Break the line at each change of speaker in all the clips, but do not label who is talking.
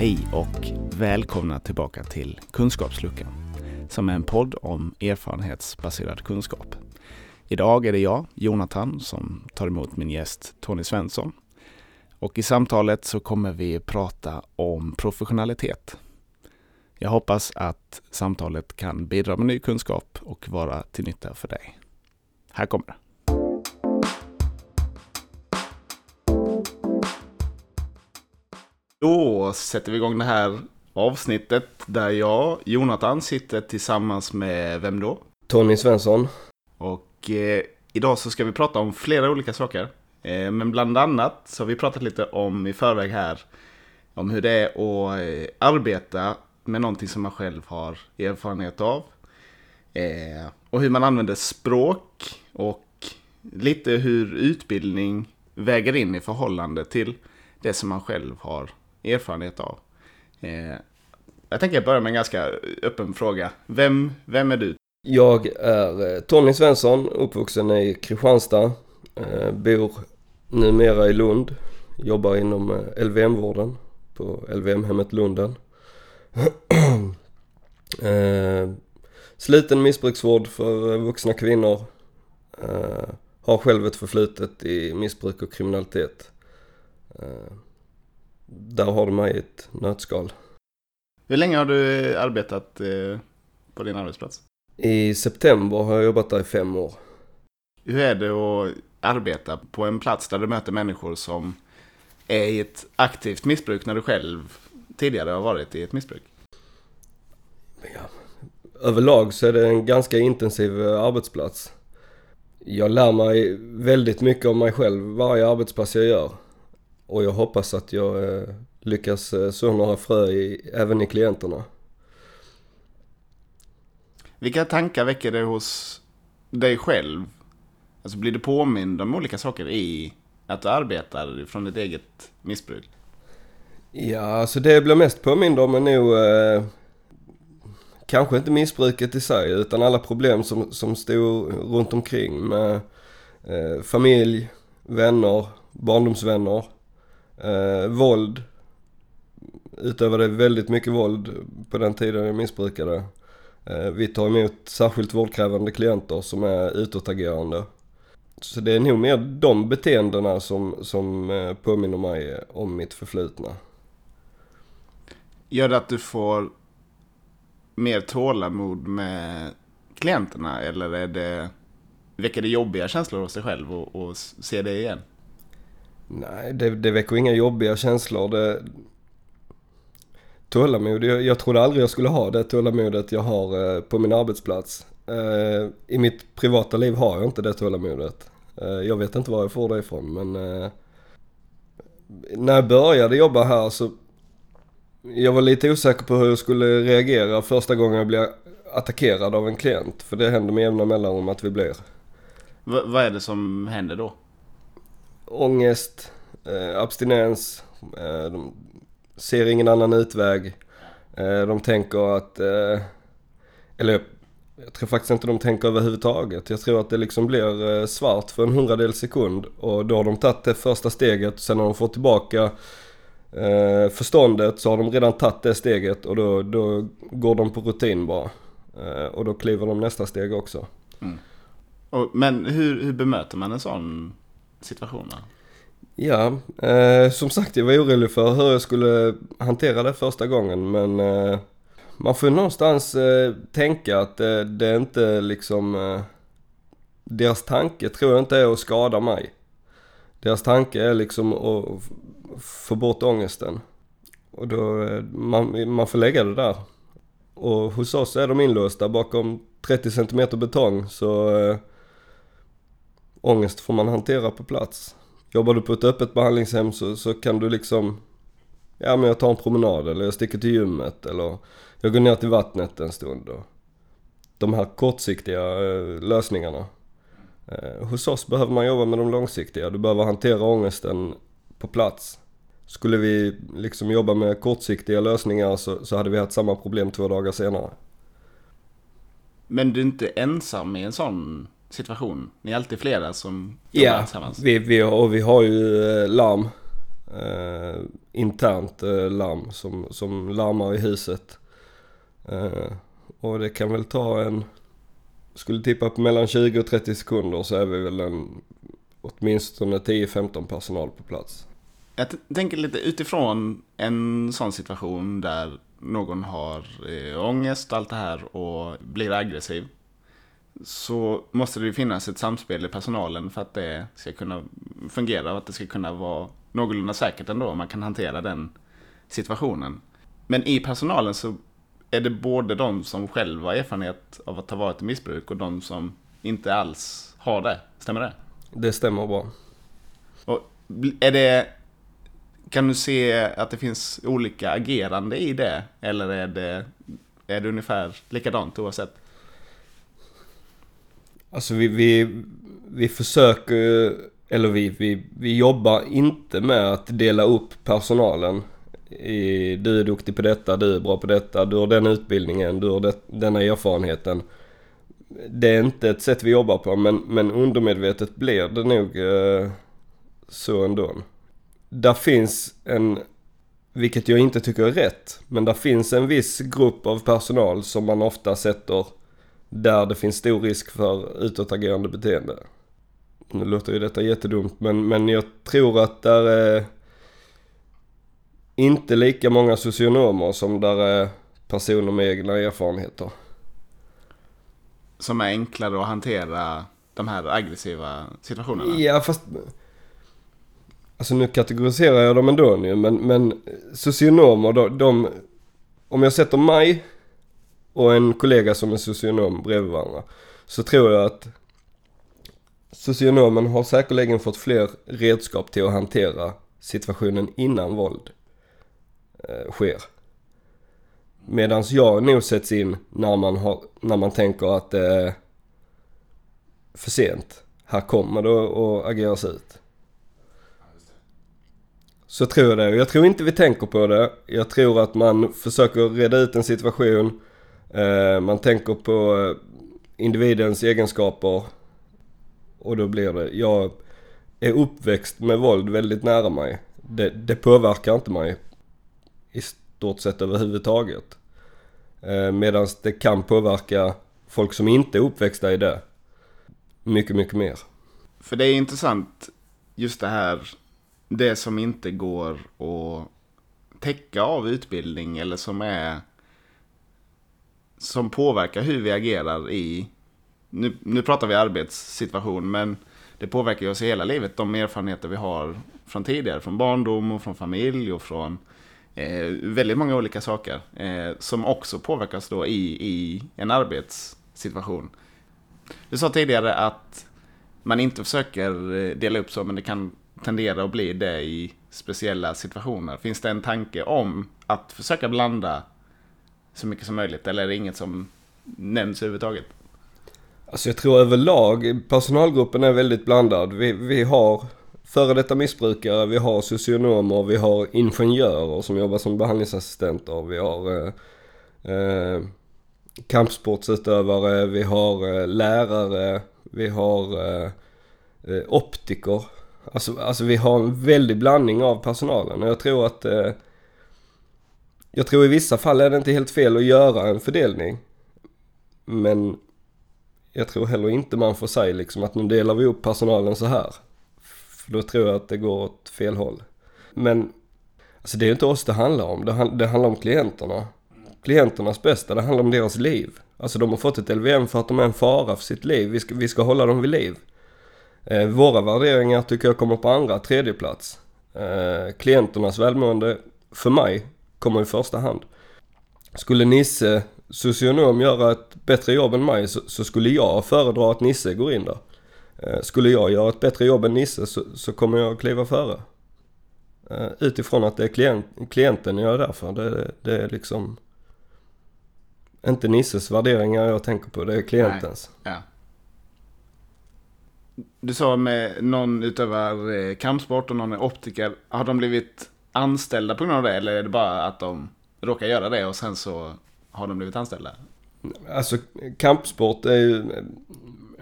Hej och välkomna tillbaka till Kunskapsluckan som är en podd om erfarenhetsbaserad kunskap. Idag är det jag, Jonathan, som tar emot min gäst Tony Svensson. Och i samtalet så kommer vi prata om professionalitet. Jag hoppas att samtalet kan bidra med ny kunskap och vara till nytta för dig. Här kommer det. Då sätter vi igång det här avsnittet där jag, Jonathan, sitter tillsammans med vem då?
Tony Svensson.
Och eh, idag så ska vi prata om flera olika saker. Eh, men bland annat så har vi pratat lite om i förväg här om hur det är att eh, arbeta med någonting som man själv har erfarenhet av. Eh, och hur man använder språk och lite hur utbildning väger in i förhållande till det som man själv har erfarenhet av. Eh, jag tänker börja med en ganska öppen fråga. Vem, vem är du?
Jag är eh, Tony Svensson, uppvuxen i Kristianstad. Eh, bor numera i Lund. Jobbar inom eh, LVM-vården på LVM-hemmet Lunden. Eh, sluten missbruksvård för vuxna kvinnor. har själv ett förflutet i missbruk och kriminalitet där har du mig i ett nötskal.
Hur länge har du arbetat på din arbetsplats?
I september har jag jobbat där i fem år.
Hur är det att arbeta på en plats där du möter människor som är i ett aktivt missbruk när du själv tidigare har varit i ett missbruk?
Ja. Överlag så är det en ganska intensiv eh, arbetsplats. Jag lär mig väldigt mycket om mig själv varje arbetsplats jag gör. Och jag hoppas att jag eh, lyckas eh, så några frö i, även i klienterna.
Vilka tankar väcker det hos dig själv? Alltså blir du påmind om olika saker i att du arbetar från ditt eget missbruk?
Ja, alltså det jag blir mest påmind om är nog eh, kanske inte missbruket i sig utan alla problem som, som stod runt omkring med eh, familj, vänner, barndomsvänner, eh, våld. Utövade väldigt mycket våld på den tiden jag missbrukade. Eh, vi tar emot särskilt vårdkrävande klienter som är utåtagerande. Så det är nog mer de beteendena som, som eh, påminner mig om mitt förflutna.
Gör det att du får mer tålamod med klienterna eller är det, väcker det jobbiga känslor hos dig själv att se det igen?
Nej, det, det väcker inga jobbiga känslor. Det, Tålamod, jag, jag trodde aldrig jag skulle ha det tålamodet jag har eh, på min arbetsplats. Eh, I mitt privata liv har jag inte det tålamodet. Eh, jag vet inte var jag får det ifrån men eh, när jag började jobba här så jag var lite osäker på hur jag skulle reagera första gången jag blev attackerad av en klient. För det händer med jämna mellanrum att vi blir.
V vad är det som händer då?
Ångest, eh, abstinens, eh, de ser ingen annan utväg. Eh, de tänker att, eh, eller jag tror faktiskt inte de tänker överhuvudtaget. Jag tror att det liksom blir eh, svart för en hundradel sekund och då har de tagit det första steget. Sen när de får tillbaka eh, förståndet så har de redan tagit det steget och då, då går de på rutin bara. Eh, och då kliver de nästa steg också. Mm.
Och, men hur, hur bemöter man en sån situationer?
Ja, eh, som sagt jag var orolig för hur jag skulle hantera det första gången men eh, man får någonstans eh, tänka att eh, det är inte liksom eh, deras tanke tror jag inte är att skada mig. Deras tanke är liksom att få bort ångesten. Och då, eh, man, man får lägga det där. Och hos oss är de inlåsta bakom 30 cm betong så eh, ångest får man hantera på plats. Jobbar du på ett öppet behandlingshem så, så kan du liksom Ja men jag tar en promenad eller jag sticker till gymmet eller jag går ner till vattnet en stund. Och de här kortsiktiga eh, lösningarna. Eh, hos oss behöver man jobba med de långsiktiga. Du behöver hantera ångesten på plats. Skulle vi liksom jobba med kortsiktiga lösningar så, så hade vi haft samma problem två dagar senare.
Men du är inte ensam i en sån situation? Ni är alltid flera som
jobbar ja, tillsammans? Vi, vi, och vi har ju eh, larm. eh, internt eh, larm som, som larmar i huset. Eh, och det kan väl ta en, skulle tippa på mellan 20 och 30 sekunder så är vi väl en åtminstone 10-15 personal på plats.
Jag tänker lite utifrån en sån situation där någon har eh, ångest och allt det här och blir aggressiv. Så måste det ju finnas ett samspel i personalen för att det ska kunna fungera och att det ska kunna vara någorlunda säkert ändå. Man kan hantera den situationen. Men i personalen så är det både de som själva har erfarenhet av att ha varit i missbruk och de som inte alls har det. Stämmer det?
Det stämmer bra.
Och är det... Kan du se att det finns olika agerande i det? Eller är det, är det ungefär likadant oavsett?
Alltså vi, vi, vi försöker, eller vi, vi, vi jobbar inte med att dela upp personalen. I, du är duktig på detta, du är bra på detta, du har den utbildningen, du har det, denna erfarenheten. Det är inte ett sätt vi jobbar på men, men undermedvetet blir det nog eh, så ändå. Där finns en, vilket jag inte tycker är rätt, men där finns en viss grupp av personal som man ofta sätter där det finns stor risk för utåtagerande beteende. Nu låter ju detta jättedumt men, men jag tror att där är inte lika många socionomer som där är personer med egna erfarenheter.
Som är enklare att hantera de här aggressiva situationerna?
Ja fast... Alltså nu kategoriserar jag dem ändå nu men, men socionomer de, de... Om jag sätter mig och en kollega som är socionom bredvid varandra. Så tror jag att socionomen har säkerligen fått fler redskap till att hantera situationen innan våld eh, sker. Medan jag nog sätts in när man, har, när man tänker att det är för sent. Här kommer det att ageras ut. Så tror jag det. Jag tror inte vi tänker på det. Jag tror att man försöker reda ut en situation Eh, man tänker på eh, individens egenskaper och då blir det, jag är uppväxt med våld väldigt nära mig. Det, det påverkar inte mig i stort sett överhuvudtaget. Eh, Medan det kan påverka folk som inte är uppväxta i det mycket, mycket mer.
För det är intressant just det här, det som inte går att täcka av utbildning eller som är som påverkar hur vi agerar i, nu, nu pratar vi arbetssituation, men det påverkar ju oss i hela livet. De erfarenheter vi har från tidigare, från barndom och från familj och från eh, väldigt många olika saker. Eh, som också påverkas då i, i en arbetssituation. Du sa tidigare att man inte försöker eh, dela upp så, men det kan tendera att bli det i speciella situationer. Finns det en tanke om att försöka blanda så mycket som möjligt? Eller är det inget som nämns överhuvudtaget?
Alltså jag tror överlag, personalgruppen är väldigt blandad. Vi, vi har före detta missbrukare, vi har socionomer, vi har ingenjörer som jobbar som behandlingsassistenter, vi har eh, eh, kampsportsutövare, vi har eh, lärare, vi har eh, eh optiker. Alltså, alltså vi har en väldig blandning av personalen och jag tror att eh, jag tror i vissa fall är det inte helt fel att göra en fördelning. Men jag tror heller inte man får säga liksom att nu delar vi upp personalen så här. För då tror jag att det går åt fel håll. Men alltså det är inte oss det handlar om. Det, det handlar om klienterna. Klienternas bästa, det handlar om deras liv. Alltså de har fått ett LVM för att de är en fara för sitt liv. Vi ska, vi ska hålla dem vid liv. Eh, våra värderingar tycker jag kommer på andra, tredje plats. Eh, klienternas välmående, för mig, kommer i första hand. Skulle Nisse, socionom, göra ett bättre jobb än mig så, så skulle jag föredra att Nisse går in där. Eh, skulle jag göra ett bättre jobb än Nisse så, så kommer jag kliva före. Eh, utifrån att det är klient, klienten jag är där för. Det, det är liksom inte Nisses värderingar jag tänker på, det är klientens.
Nej. Ja. Du sa med någon utövar eh, kampsport och någon är optiker. Har de blivit anställda på grund av det? Eller är det bara att de råkar göra det och sen så har de blivit anställda?
Alltså kampsport är ju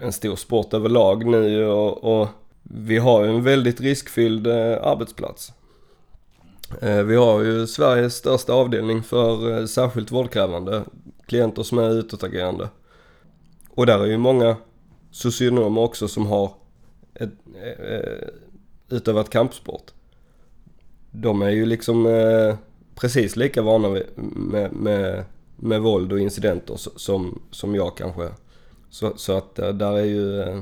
en stor sport överlag nu och, och vi har ju en väldigt riskfylld eh, arbetsplats. Eh, vi har ju Sveriges största avdelning för eh, särskilt vårdkrävande klienter som är utåtagerande. Och där är ju många socionomer också som har ett, utövat kampsport. De är ju liksom eh, precis lika vana med, med, med våld och incidenter som, som jag kanske. Så, så att eh, där är ju... Eh,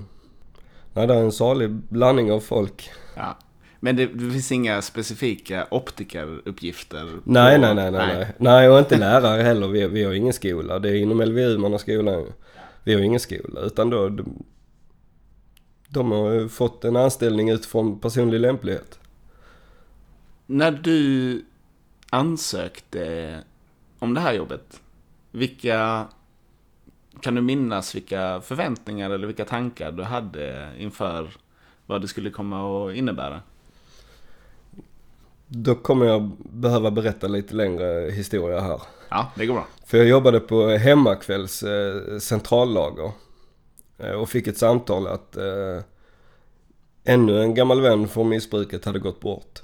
nej, där är en salig blandning av folk.
Ja. Men det, det finns inga specifika optikeruppgifter?
Nej, nej, nej, nej, nej. Nej, och inte lärare heller. Vi, vi har ingen skola. Det är inom LVU man har skolan. Vi har ingen skola, utan då... De, de har ju fått en anställning utifrån personlig lämplighet.
När du ansökte om det här jobbet, vilka... Kan du minnas vilka förväntningar eller vilka tankar du hade inför vad det skulle komma att innebära?
Då kommer jag behöva berätta lite längre historia här.
Ja, det går bra.
För jag jobbade på Hemmakvälls eh, centrallager. Eh, och fick ett samtal att eh, ännu en gammal vän från missbruket hade gått bort.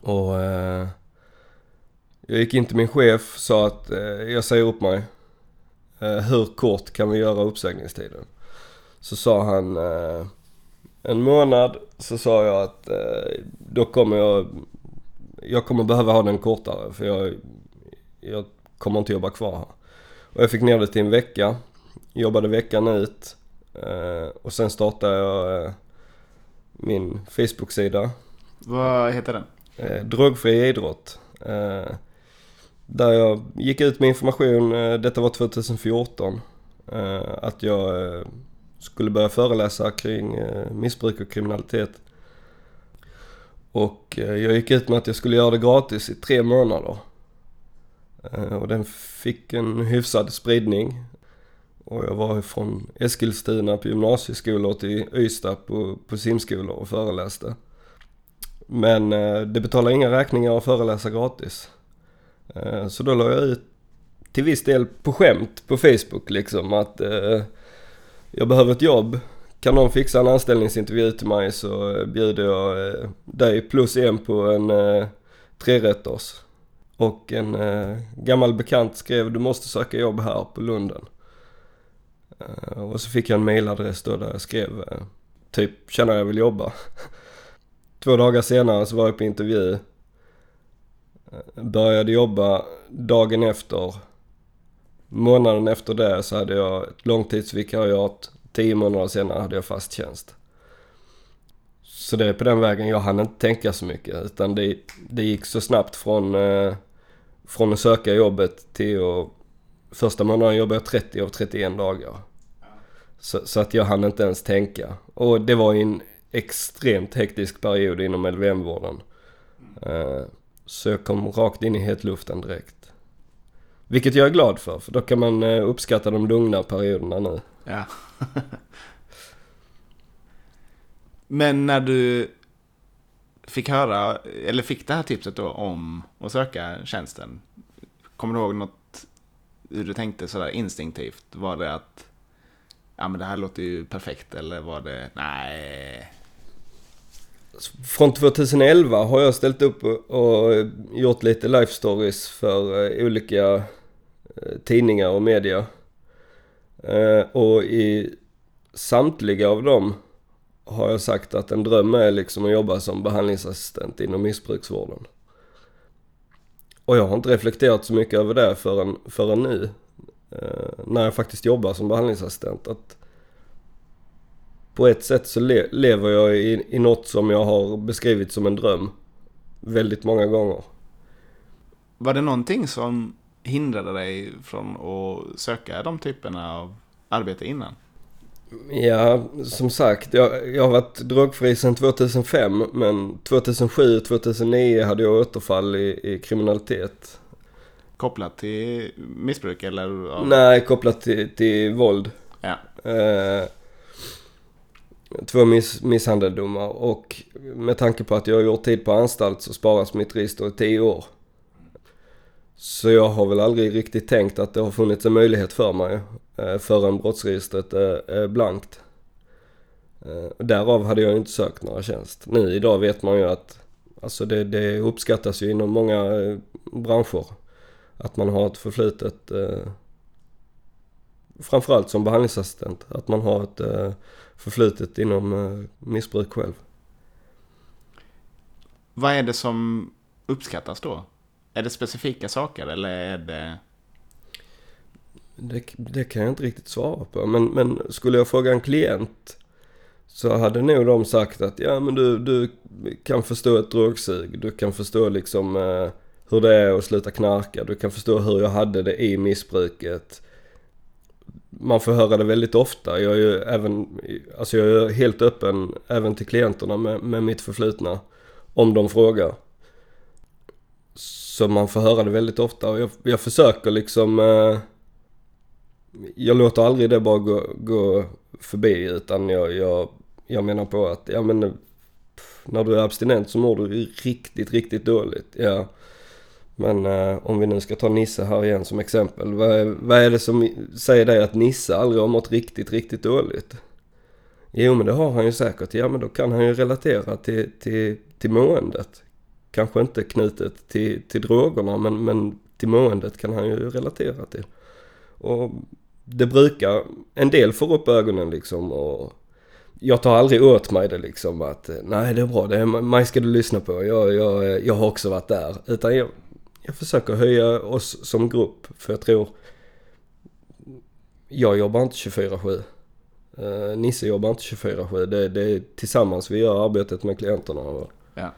Och eh, jag gick in till min chef och sa att eh, jag säger upp mig. Eh, hur kort kan vi göra uppsägningstiden? Så sa han eh, en månad. Så sa jag att eh, då kommer jag, jag kommer behöva ha den kortare för jag, jag kommer inte jobba kvar här. Och jag fick ner det till en vecka. Jobbade veckan ut. Eh, och sen startade jag eh, min Facebook-sida.
Vad heter den?
Eh, drogfri idrott. Eh, där jag gick ut med information, eh, detta var 2014. Eh, att jag eh, skulle börja föreläsa kring eh, missbruk och kriminalitet. Och eh, jag gick ut med att jag skulle göra det gratis i tre månader. Eh, och den fick en hyfsad spridning. Och jag var från Eskilstuna på gymnasieskolor till Ystad på, på simskolor och föreläste. Men eh, det betalar inga räkningar att föreläsa gratis. Eh, så då la jag ut till viss del på skämt på Facebook liksom att eh, jag behöver ett jobb. Kan någon fixa en anställningsintervju till mig så bjuder jag dig plus en på en trerätters. Och en eh, gammal bekant skrev du måste söka jobb här på Lunden. Eh, och så fick jag en mailadress då där jag skrev eh, typ känner jag vill jobba. Två dagar senare så var jag på intervju. Började jobba dagen efter. Månaden efter det så hade jag ett långtidsvikariat. Tio månader senare hade jag fast tjänst. Så det är på den vägen jag hann inte tänka så mycket. Utan det, det gick så snabbt från, eh, från att söka jobbet till att... Första månaden jobbade jag 30 av 31 dagar. Så, så att jag hann inte ens tänka. Och det var en extremt hektisk period inom LVM-vården. Eh, så jag kom rakt in i hetluften direkt. Vilket jag är glad för, för då kan man eh, uppskatta de lugna perioderna nu.
Ja. Men när du fick höra, eller fick det här tipset då om att söka tjänsten. Kommer du ihåg något, hur du tänkte sådär instinktivt? Var det att, ja men det här låter ju perfekt eller var det, nej,
från 2011 har jag ställt upp och, gjort lite life stories för eh, olika eh, tidningar och media. Eh, och i samtliga av dem har jag sagt att en dröm är liksom att jobba som behandlingsassistent inom missbruksvården. Och jag har inte reflekterat så mycket över det förrän, förrän nu. När jag faktiskt jobbar som behandlingsassistent. Att på ett sätt så le- lever jag i, i något som jag har beskrivit som en dröm. Väldigt många gånger.
var det någonting som hindrade dig från att söka de typerna av arbete innan?
Ja, som sagt, jag, jag har varit drogfri sedan 2005 men 2007 och 2009 hade jag återfall i, i kriminalitet.
Kopplat till missbruk eller?
Nej, kopplat till, till våld.
Ja.
Eh, två miss, misshandeldomar och med tanke på att jag har gjort tid på anstalt så sparas mitt register i 10 år. Så jag har väl aldrig riktigt tänkt att det har funnits en möjlighet för mig eh, förrän brottsregistret eh, är, blankt. Eh, därav hade jag inte sökt några tjänst. Nu idag vet man ju att Alltså det, det uppskattas ju inom många branscher. Att man har ett förflutet, eh, framförallt som behandlingsassistent, att man har ett eh, förflutet inom eh, missbruk själv.
Vad är det som uppskattas då? Är det specifika saker eller är det...
Det, det kan jag inte riktigt svara på. Men, men skulle jag fråga en klient så hade nog de sagt att ja men du, du kan förstå ett drogsug. Du kan förstå liksom eh, hur det är att sluta knarka. Du kan förstå hur jag hade det i missbruket. Man får höra det väldigt ofta. Jag är ju även, alltså jag är helt öppen även till klienterna med, med mitt förflutna. Om de frågar. Så man får höra det väldigt ofta och jag, jag försöker liksom eh, Jag låter aldrig det bara gå, gå förbi utan jag, jag, jag menar på att ja men när du är abstinent så mår du riktigt, riktigt dåligt. Ja. Men eh, om vi nu ska ta Nisse här igen som exempel. Vad är, vad är det som säger dig att Nisse aldrig har mått riktigt, riktigt dåligt? Jo men det har han ju säkert. Ja men då kan han ju relatera till, till, till måendet. Kanske inte knutet till, till drogerna men, men till måendet kan han ju relatera till. Och det brukar, en del får upp ögonen liksom och jag tar aldrig åt mig det liksom att eh, nej det är bra, det är mig ska du lyssna på. Jag, jag, jag har också varit där. Utan jag, jag försöker höja oss som grupp för jag tror jag jobbar inte 24-7. Eh, Nisse jobbar inte 24-7. Det, det är tillsammans vi gör arbetet med klienterna.
Ja.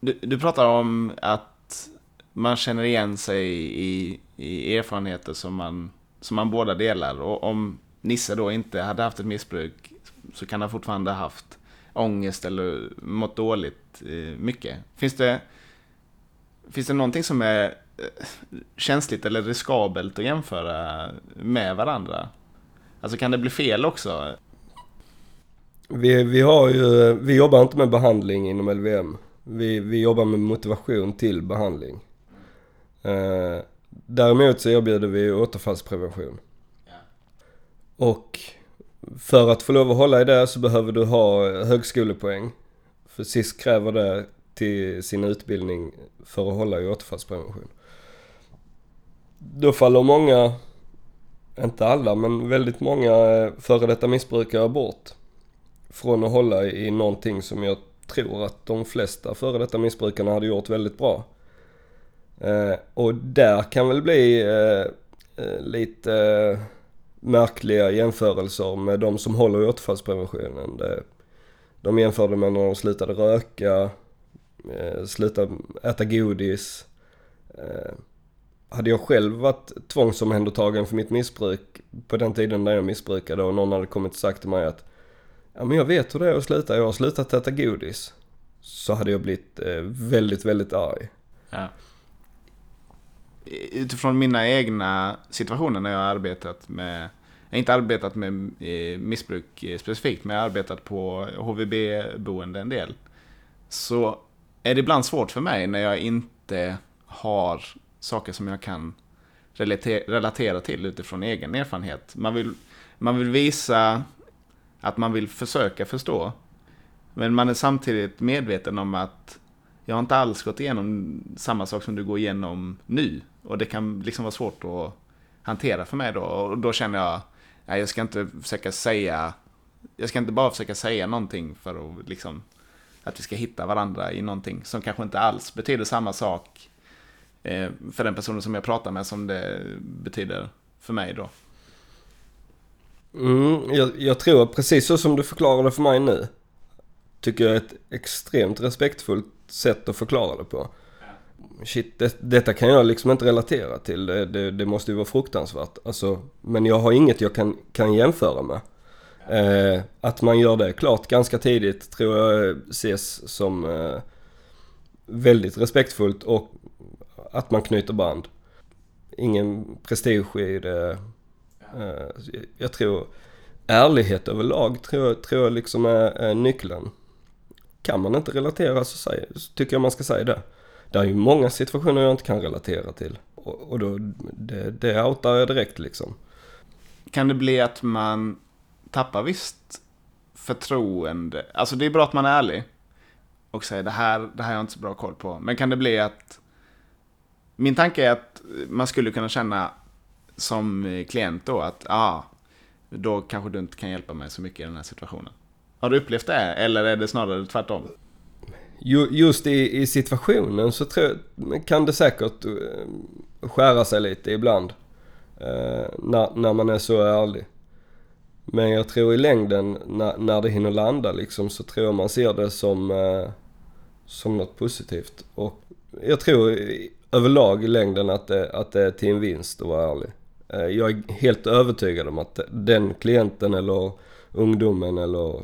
Du, du pratar om att man känner igen sig i, i erfarenheter som man, som man båda delar. Och om Nisse då inte hade haft ett missbruk så kan han fortfarande haft ångest eller mått dåligt eh, mycket. Finns det, finns det någonting som är eh, känsligt eller riskabelt att jämföra med varandra? Alltså kan det bli fel också?
Vi, vi har ju, vi jobbar inte med behandling inom LVM. Vi, vi jobbar med motivation till behandling. Eh, däremot så erbjuder vi återfallsprevention. Ja. Och för att få lov att hålla i det så behöver du ha högskolepoäng. För SIS kräver det till sin utbildning för att hålla i återfallsprevention. Då faller många, inte alla, men väldigt många eh, före detta missbrukare bort. Från att hålla i någonting som jag tror att de flesta före detta missbrukarna hade gjort väldigt bra. Eh, och där kan väl bli eh, lite märkliga jämförelser med de som håller i återfallspreventionen. De jämförde med när de slutade röka, Eh, sluta äta godis. Eh, hade jag själv varit tvångsomhändertagen för mitt missbruk på den tiden när jag missbrukade och någon hade kommit och sagt till mig att ja men jag vet hur det är att sluta, jag har slutat äta godis. Så hade jag blivit eh, väldigt, väldigt arg. Ja.
Utifrån mina egna situationer när jag har arbetat med, jag har inte arbetat med missbruk specifikt, men jag har arbetat på HVB-boende en del. Så är det ibland svårt för mig när jag inte har saker som jag kan relatera till utifrån egen erfarenhet. Man vill, man vill visa att man vill försöka förstå. Men man är samtidigt medveten om att jag har inte alls gått igenom samma sak som du går igenom nu. Och det kan liksom vara svårt att hantera för mig då. Och då känner jag, nej, jag ska inte försöka säga, jag ska inte bara försöka säga någonting för att liksom, att vi ska hitta varandra i någonting som kanske inte alls betyder samma sak eh, för den personen som jag pratar med som det betyder för mig då.
Mm, jag, jag tror precis så som du förklarade för mig nu. Tycker jag är ett extremt respektfullt sätt att förklara det på. Shit, det, detta kan jag liksom inte relatera till. Det, det, det, måste ju vara fruktansvärt. Alltså, men jag har inget jag kan, kan jämföra med. Eh, att man gör det klart ganska tidigt tror jag ses som eh, väldigt respektfullt och att man knyter band. Ingen prestige i det. Eh, jag tror ärlighet överlag tror jag, tror jag liksom är, är nyckeln. Kan man inte relatera så, säg, så tycker jag man ska säga det. Det är ju många situationer jag inte kan relatera till. Och, och då, det, det outar jag direkt liksom.
Kan det bli att man tappar visst förtroende? Alltså det är bra att man är ärlig. och säger det här, det här har jag inte så bra koll på. Men kan det bli att... Min tanke är att man skulle kunna känna som klient då att ah, då kanske du inte kan hjälpa mig så mycket i den här situationen. Har du upplevt det eller är det snarare tvärtom?
Just i, i situationen så tror jag, kan det säkert eh, skära sig lite ibland. Eh, när, när man är så ärlig. Men jag tror i längden när, när det hinner landa liksom så tror jag man ser det som, eh, som något positivt. Och jag tror överlag i längden att det, att det är till en vinst att vara ärlig. Eh, jag är helt övertygad om att den klienten eller ungdomen eller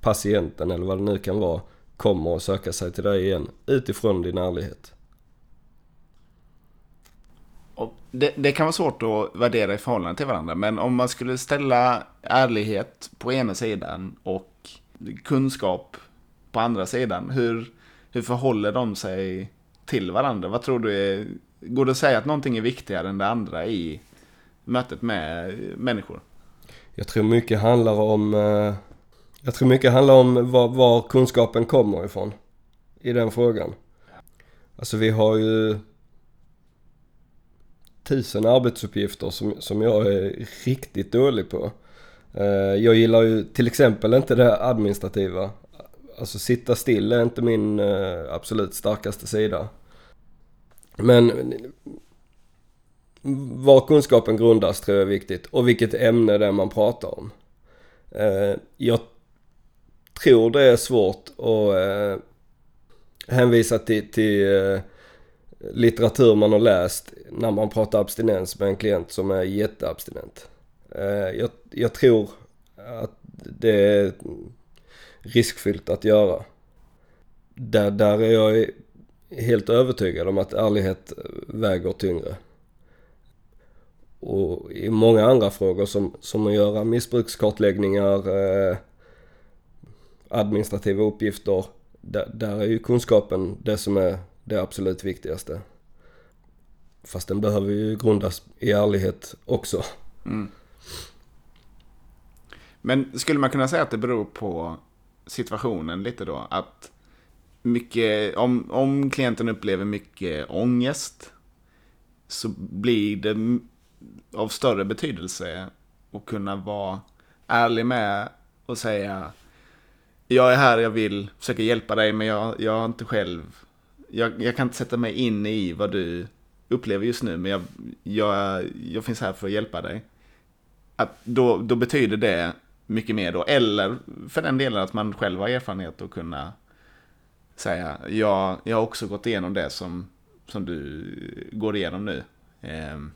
patienten eller vad det nu kan vara kommer att söka sig till dig igen utifrån din ärlighet.
Det, det, kan vara svårt att värdera i förhållande till varandra, men om man skulle ställa ärlighet på ena sidan och kunskap på andra sidan, hur, hur förhåller de sig till varandra? Vad tror du är, går det att säga att någonting är viktigare än det andra i mötet med människor?
Jag tror mycket handlar om eh, Jag tror mycket handlar om var, var kunskapen kommer ifrån i den frågan. Alltså vi har ju tusen arbetsuppgifter som, som jag är riktigt dålig på. Eh, jag gillar ju till exempel inte det administrativa. Alltså sitta still är inte min eh, absolut starkaste sida. Men var kunskapen grundas tror jag är viktigt och vilket ämne det är man pratar om. Eh, jag tror det är svårt att hänvisa till, till litteratur man har läst när man pratar abstinens med en klient som är jätteabstinent. Eh, jag, jag tror att det är riskfyllt att göra. Där, där är jag helt övertygad om att ärlighet väger tyngre. Och i många andra frågor som, som att göra missbrukskartläggningar, eh, administrativa uppgifter, där, där är ju kunskapen det som är det absolut viktigaste. Fast den behöver ju grundas i ärlighet också. Mm.
Men skulle man kunna säga att det beror på situationen lite då? Att mycket, om, om klienten upplever mycket ångest så blir det av större betydelse att kunna vara ärlig med och säga jag är här, jag vill försöka hjälpa dig men jag, jag har inte själv jag, jag kan inte sätta mig in i vad du upplever just nu, men jag, jag, jag finns här för att hjälpa dig. Att då, då betyder det mycket mer då, eller för den delen att man själv har erfarenhet och kunna säga, jag, jag har också gått igenom det som, som du går igenom nu. Ehm,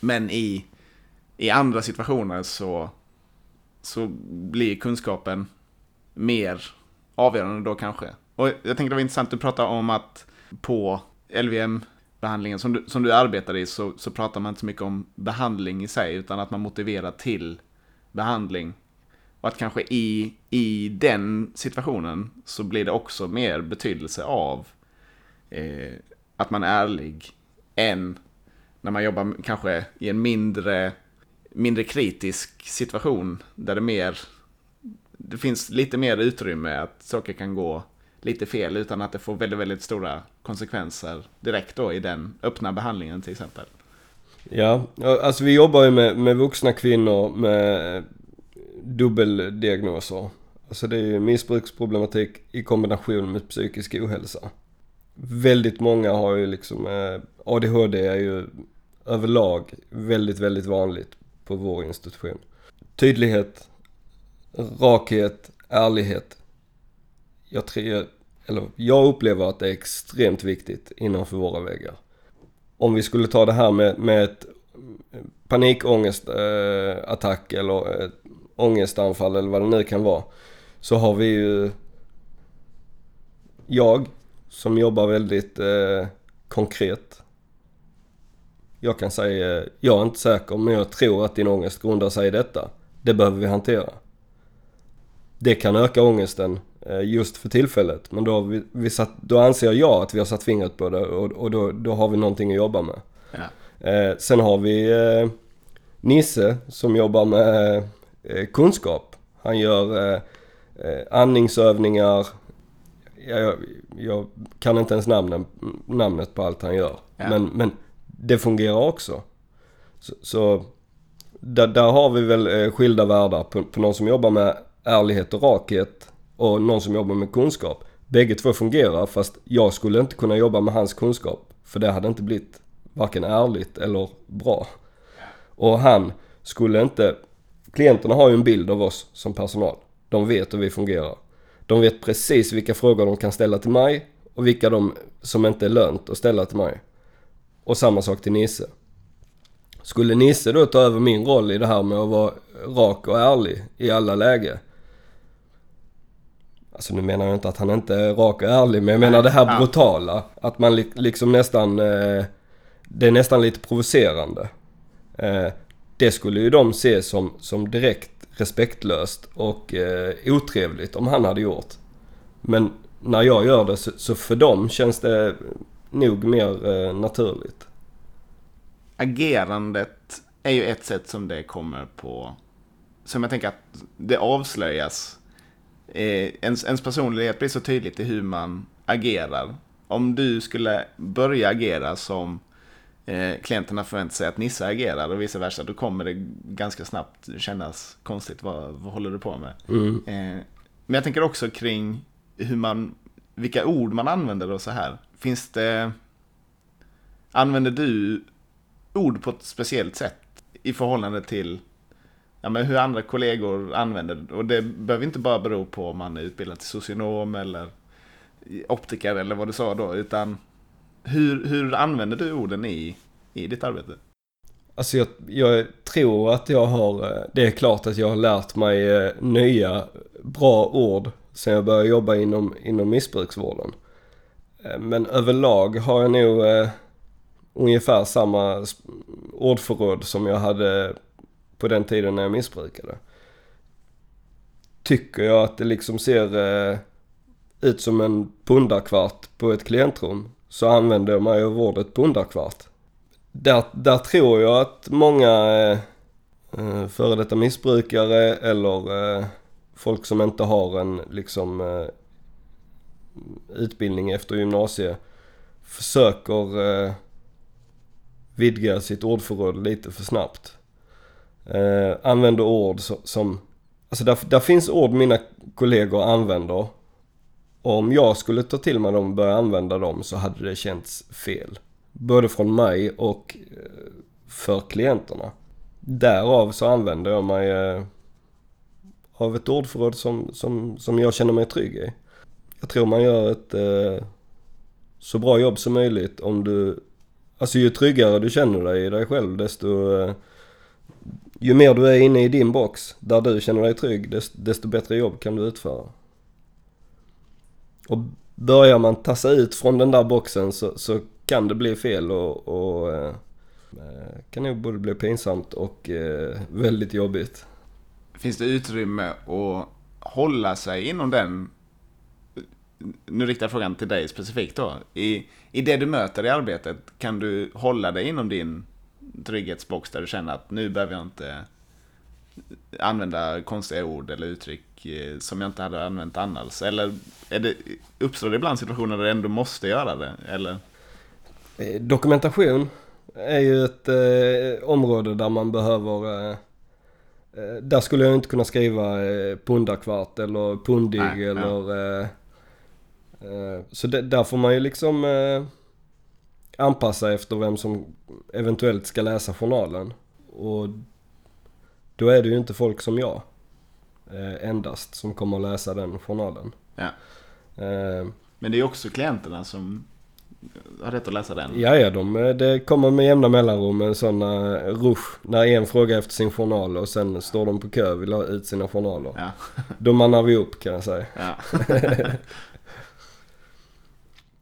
men i, i andra situationer så, så blir kunskapen mer avgörande då kanske. Och jag tänkte det var intressant, du pratade om att på LVM-behandlingen som du, som du arbetar i så, så pratar man inte så mycket om behandling i sig, utan att man motiverar till behandling. Och att kanske i, i den situationen så blir det också mer betydelse av eh, att man är ärlig än när man jobbar kanske i en mindre, mindre kritisk situation där det mer det finns lite mer utrymme att saker kan gå lite fel utan att det får väldigt, väldigt stora konsekvenser direkt då i den öppna behandlingen till exempel.
Ja, alltså vi jobbar ju med, med vuxna kvinnor med dubbeldiagnoser. Alltså det är ju missbruksproblematik i kombination med psykisk ohälsa. Väldigt många har ju liksom, eh, ADHD är ju överlag väldigt, väldigt vanligt på vår institution. Tydlighet, rakhet, ärlighet. Jag tror, eller jag upplever att det är extremt viktigt innanför våra väggar. Om vi skulle ta det här med, med ett eh, panikångestattack eh, eller ett ångestanfall eller vad det nu kan vara. Så har vi ju jag som jobbar väldigt eh, konkret. Jag kan säga, jag är inte säker men jag tror att din ångest grundar sig i detta. Det behöver vi hantera. Det kan öka ångesten just för tillfället. Men då, vi, vi satt, då anser jag att vi har satt fingret på det och, och då, då har vi någonting att jobba med. Ja. Eh, sen har vi eh, Nisse som jobbar med eh, kunskap. Han gör eh, eh andningsövningar, jag, jag kan inte ens namnen, namnet på allt han gör.
Ja.
Men, men det fungerar också. Så, så där, där har vi väl eh, skilda världar på, på någon som jobbar med ärlighet och rakhet och någon som jobbar med kunskap. Bägge två fungerar fast jag skulle inte kunna jobba med hans kunskap. För det hade inte blivit varken ärligt eller bra. Och han skulle inte... Klienterna har ju en bild av oss som personal. De vet hur vi fungerar. De vet precis vilka frågor de kan ställa till mig och vilka de som inte är lönt att ställa till mig. Och samma sak till Nisse. Skulle Nisse då ta över min roll i det här med att vara rak och ärlig i alla läge. Alltså nu menar jag inte att han inte är rak och ärlig men jag menar det här brutala. Att man li- liksom nästan... Eh, det är nästan lite provocerande. Eh, det skulle ju de se som, som direkt respektlöst och eh, otrevligt om han hade gjort. Men när jag gör det så, så för dem känns det nog mer eh, naturligt.
Agerandet är ju ett sätt som det kommer på. Som jag tänker att det avslöjas. Eh, ens, ens personlighet blir så tydligt i hur man agerar. Om du skulle börja agera som eh, klienterna förväntar sig att Nisse agerar och vice versa. Då kommer det ganska snabbt kännas konstigt. Vad, vad håller du på med?
Mm.
Eh, men jag tänker också kring hur man, vilka ord man använder och så här. Finns det, använder du ord på ett speciellt sätt i förhållande till ja, men hur andra kollegor använder det? Och det behöver inte bara bero på om man är utbildad till socionom eller optiker eller vad du sa då, utan hur, hur använder du orden i, i ditt arbete?
Alltså jag, jag tror att jag har, eh, det är klart att jag har lärt mig eh, nya bra ord sen jag började jobba inom, inom missbruksvården. Eh, men överlag har jag nog eh, ungefär samma ordförråd som jag hade på den tiden när jag missbrukade. Tycker jag att det liksom ser eh, ut som en pundarkvart på ett klientrum så använder jag mig av ordet pundarkvart. Där, där tror jag att många eh, eh, före detta missbrukare eller eh, folk som inte har en liksom eh, utbildning efter gymnasiet försöker eh, vidga sitt ordförråd lite för snabbt. Eh, använder ord som, som alltså där, där finns ord mina kollegor använder och om jag skulle ta till mig dem och börja använda dem så hade det känts fel. Både från mig och eh, för klienterna. Därav så använder jag mig eh, av ett ordförråd som, som, som jag känner mig trygg i. Jag tror man gör ett eh, så bra jobb som möjligt om du... Alltså ju tryggare du känner dig i dig själv desto... Eh, ju mer du är inne i din box där du känner dig trygg desto, bättre jobb kan du utföra. Och börjar man tassa ut från den där boxen så, så kan det bli fel och, och eh, eh, kan nog både bli pinsamt och eh, väldigt jobbigt.
Finns det utrymme att hålla sig inom den nu riktar jag frågan till dig specifikt då. I, I det du möter i arbetet, kan du hålla dig inom din trygghetsbox där du känner att nu behöver jag inte använda konstiga ord eller uttryck eh, som jag inte hade använt annars? Eller är det, uppstår det ibland situationer där du ändå måste göra det? Eller?
Eh, Dokumentation är ju ett eh, område där man behöver... Eh, eh, där skulle jag inte kunna skriva eh, pundakvart eller pundig
Nej, ja.
eller... Eh, eh, så det, där får man ju liksom anpassa efter vem som eventuellt ska läsa journalen. Och då är det ju inte folk som jag eh, endast som kommer att läsa den journalen.
Ja.
Eh,
Men det är också klienterna som har rätt att läsa den.
Ja, ja, de, eh, det kommer med jämna mellanrum en sån uh, rush när en frågar efter sin journal och sen står de på kö och vill ha ut sina journaler.
Ja.
Då mannar vi upp kan jag säga.
Ja.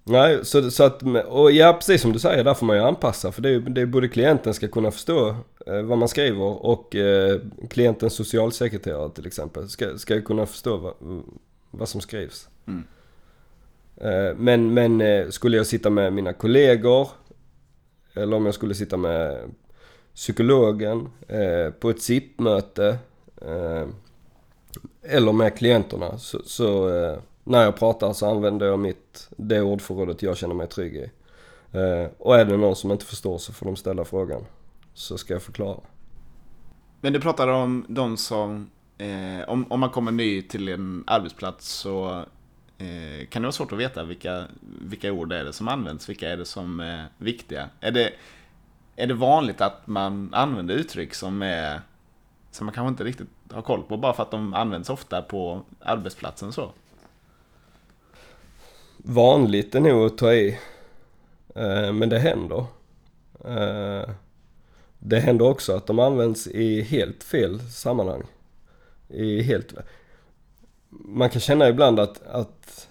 Nej, så, så att, och ja precis som du säger, där får man ju anpassa. För det är det är både klienten ska kunna förstå eh, vad man skriver och eh, klientens socialsekreterare till exempel ska, ska ju kunna förstå vad, vad som skrivs.
Mm.
Eh, men, men eh, skulle jag sitta med mina kollegor eller om jag skulle sitta med psykologen eh, på ett SIP-möte eh, eller med klienterna så, så, när jag pratar så använder jag mitt, det ordförrådet jag känner mig trygg i. Eh, och är det någon som inte förstår så får de ställa frågan. Så ska jag förklara.
Men du pratar om de som, eh, om, om man kommer ny till en arbetsplats så eh, kan det vara svårt att veta vilka, vilka ord är det som används, vilka är det som är viktiga. Är det, är det vanligt att man använder uttryck som är som man kanske inte riktigt har koll på bara för att de används ofta på arbetsplatsen så?
Vanligt är nog att ta i. Eh, men det händer. Eh, det händer också att de används i helt fel sammanhang. I helt... Man kan känna ibland att, att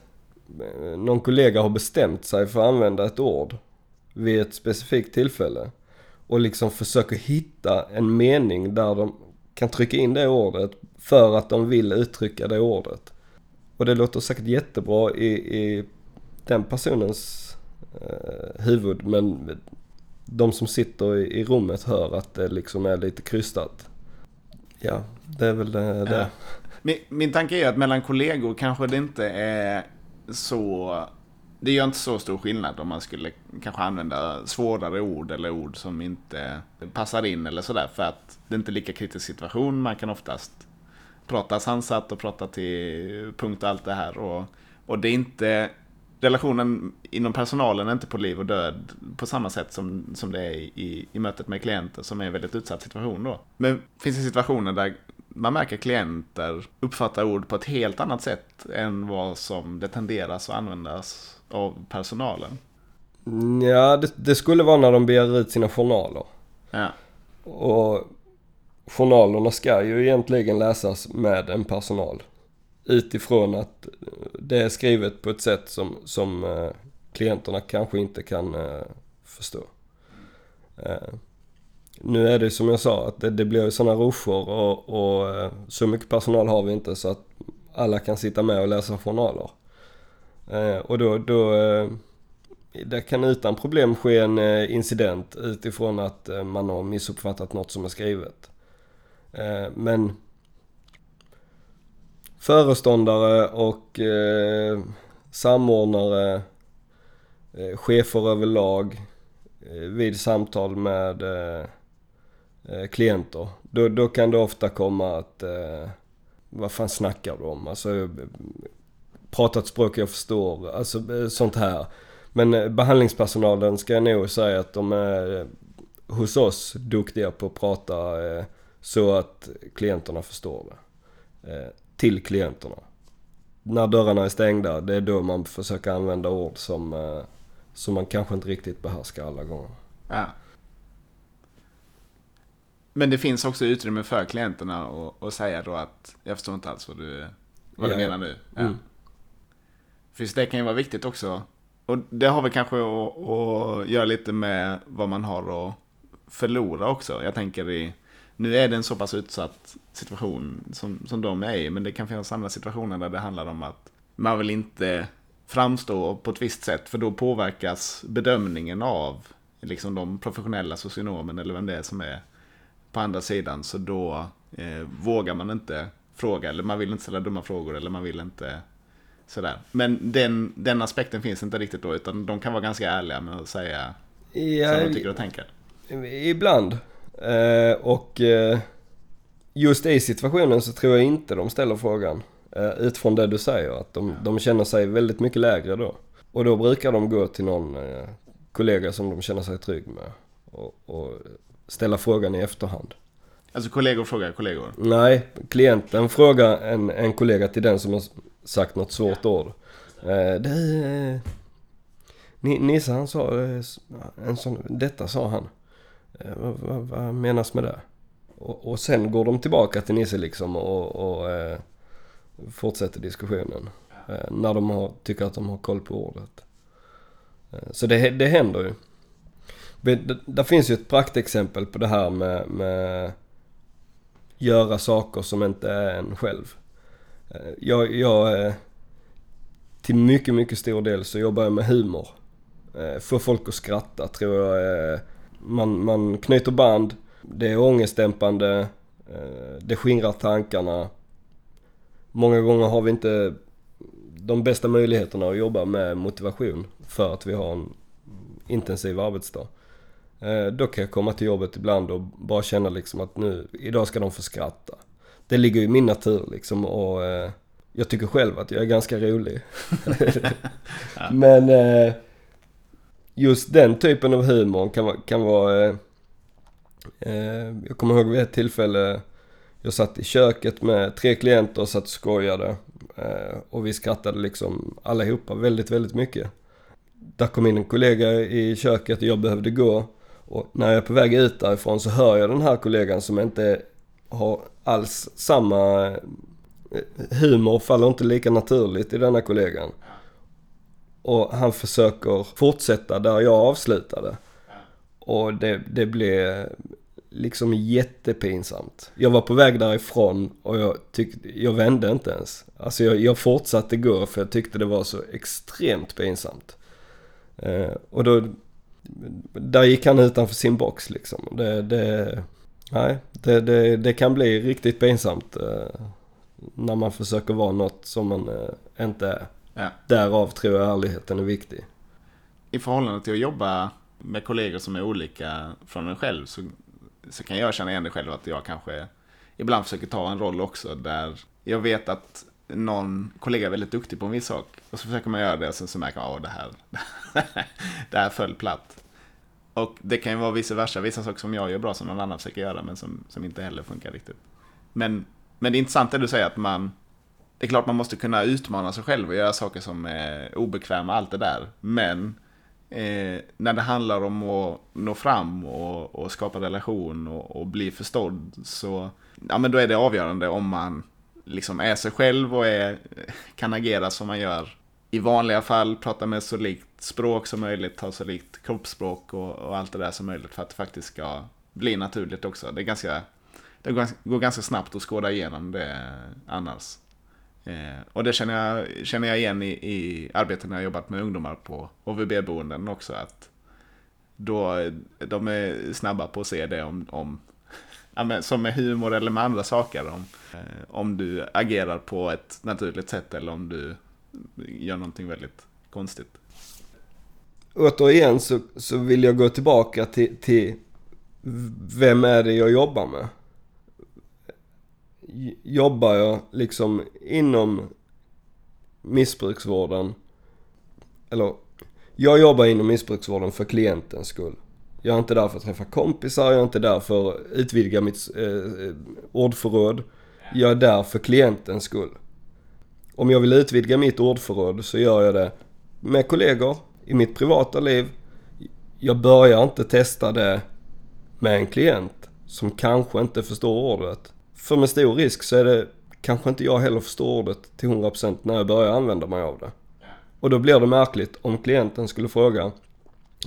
eh, någon kollega har bestämt sig för att använda ett ord vid ett specifikt tillfälle och liksom försöker hitta en mening där de kan trycka in det ordet för att de vill uttrycka det ordet. Och det låter säkert jättebra i, i den personens eh, huvud men de som sitter i, i, rummet hör att det liksom är lite krystat. Ja, det är väl det. det.
Min, min tanke är att mellan kollegor kanske det inte är så det gör inte så stor skillnad om man skulle kanske använda svårare ord eller ord som inte passar in eller sådär. För att det är inte lika kritisk situation. Man kan oftast prata sansat och prata till punkt och allt det här. Och, och det är inte relationen inom personalen är inte på liv och död på samma sätt som, som det är i, i mötet med klienter som är en väldigt utsatt situation då. Men finns det situationer där man märker klienter uppfattar ord på ett helt annat sätt än vad som det tenderas att användas av personalen?
Ja, det, det skulle vara när de begär ut sina journaler.
Ja.
Och journalerna ska ju egentligen läsas med en personal. Utifrån att det är skrivet på ett sätt som, som eh, klienterna kanske inte kan eh, förstå. Eh, nu är det som jag sa att det, det blir sådana ruscher och, och eh, så mycket personal har vi inte så att alla kan sitta med och läsa journaler. Eh, och då, då eh, det kan utan problem ske en incident utifrån att man har missuppfattat något som är skrivet. Men föreståndare och eh, samordnare, eh, chefer överlag eh, vid samtal med eh, eh, klienter. Då, då kan det ofta komma att eh, vad fan snackar du om? Alltså eh, prata ett språk jag förstår, alltså eh, sånt här. Men behandlingspersonalen ska jag nog säga att de är hos oss duktiga på att prata så att klienterna förstår det till klienterna. När dörrarna är stängda, det är då man försöker använda ord som, eh, som man kanske inte riktigt behärskar alla gånger.
Ja. Men det finns också utrymme för klienterna att säga då att jag förstår inte alls vad du, vad du menar nu. Ja. Mm. För det kan ju vara viktigt också. Och det har väl kanske att, att göra lite med vad man har att förlora också. Jag tänker i nu är det en så pass utsatt situation som, som de är i, men det kan finnas andra situationer där det handlar om att man vill inte framstå på ett visst sätt, för då påverkas bedömningen av liksom de professionella socionomen eller vem det är som är på andra sidan. Så då eh, vågar man inte fråga, eller man vill inte ställa dumma frågor, eller man vill inte sådär. Men den, den aspekten finns inte riktigt då, utan de kan vara ganska ärliga med att säga ja, som de tycker och tänker.
Ibland. Eh, och eh, just i situationen så tror jag inte de ställer frågan. Eh, utifrån det du säger, att de, de känner sig väldigt mycket lägre då. Och då brukar de gå till någon kollega som de känner sig trygg med och, och ställa frågan i efterhand.
Alltså kollegor frågar kollegor?
Nej, klienten frågar en, en kollega till den som har sagt något svårt ord. Eh, det, eh, Nisse han sa en sån, detta sa han. Eh, vad, vad, vad, menas med det? Och, och, sen går de tillbaka till Nisse liksom och, och eh, fortsätter diskussionen. Eh, när de har, tycker att de har koll på ordet. Eh, så det, det händer ju. Det, det finns ju ett praktexempel på det här med, med göra saker som inte är en själv. Eh, jag, jag eh, till mycket, mycket stor del så jobbar jag med humor. Eh, Få folk att skratta tror jag är man, man knyter band, det är ångestdämpande, eh, det skingrar tankarna. Många gånger har vi inte de bästa möjligheterna att jobba med motivation för att vi har en intensiv arbetsdag. Eh, då kan jag komma till jobbet ibland och bara känna liksom att nu, idag ska de få skratta. Det ligger i min natur liksom och eh, jag tycker själv att jag är ganska rolig. Men just den typen av humor kan, kan vara... Eh, eh, jag kommer ihåg vid ett tillfälle jag satt i köket med tre klienter och satt och skojade. Eh, och vi skrattade liksom allihopa väldigt, väldigt mycket. Där kom in en kollega i köket och jag behövde gå. Och när jag är på väg ut därifrån så hör jag den här kollegan som inte har alls samma eh, humor, faller inte lika naturligt i denna kollegan. Och han försöker fortsätta där jag avslutade. Och det, det blev liksom jättepinsamt. Jag var på väg därifrån och jag tyckte, jag vände inte ens. Alltså jag, jag fortsatte gå för jag tyckte det var så extremt pinsamt. Eh, och då, där gick han utanför sin box liksom. Det, det, nej, det, det, det kan bli riktigt pinsamt eh, när man försöker vara något som man eh, inte är. Ja. Därav tror jag ärligheten är viktig.
I förhållande till att jobba med kollegor som är olika från en själv så, så kan jag känna igen det själv att jag kanske ibland försöker ta en roll också där jag vet att någon kollega är väldigt duktig på en viss sak och så försöker man göra det och sen så märker man att det här, det här föll platt. Och det kan ju vara vice versa, vissa saker som jag gör bra som någon annan försöker göra men som, som inte heller funkar riktigt. Men, men det är intressant det du säger att man det är klart man måste kunna utmana sig själv och göra saker som är obekväma, allt det där. Men eh, när det handlar om att nå fram och, och skapa relation och, och, bli förstådd så ja, men då är det avgörande om man liksom är sig själv och är, kan agera som man gör i vanliga fall, prata med så likt språk som möjligt, ha så likt kroppsspråk och, och allt det där som möjligt för att det faktiskt ska bli naturligt också. Det, är ganska, det går ganska snabbt att skåda igenom det annars. Eh, och det känner jag, känner jag igen i, i arbetet när jag jobbat med ungdomar på HVB-boenden också. Att då, de är snabba på att se det om, om ja, som med humor eller med andra saker. Om, eh, om du agerar på ett naturligt sätt eller om du gör någonting väldigt konstigt.
Återigen så, så vill jag gå tillbaka till, till vem är det jag jobbar med? Jobbar jag liksom inom missbruksvården. Eller, jag jobbar inom missbruksvården för klientens skull. Jag är inte där för att träffa kompisar, jag är inte där för att utvidga mitt eh, eh, ordförråd. Jag är där för klientens skull. Om jag vill utvidga mitt ordförråd så gör jag det med kollegor, i mitt privata liv. Jag börjar inte testa det med en klient som kanske inte förstår ordet. För med stor risk så är det kanske inte jag heller förstår ordet till 100% när jag börjar använda mig av det. Och då blir det märkligt om klienten skulle fråga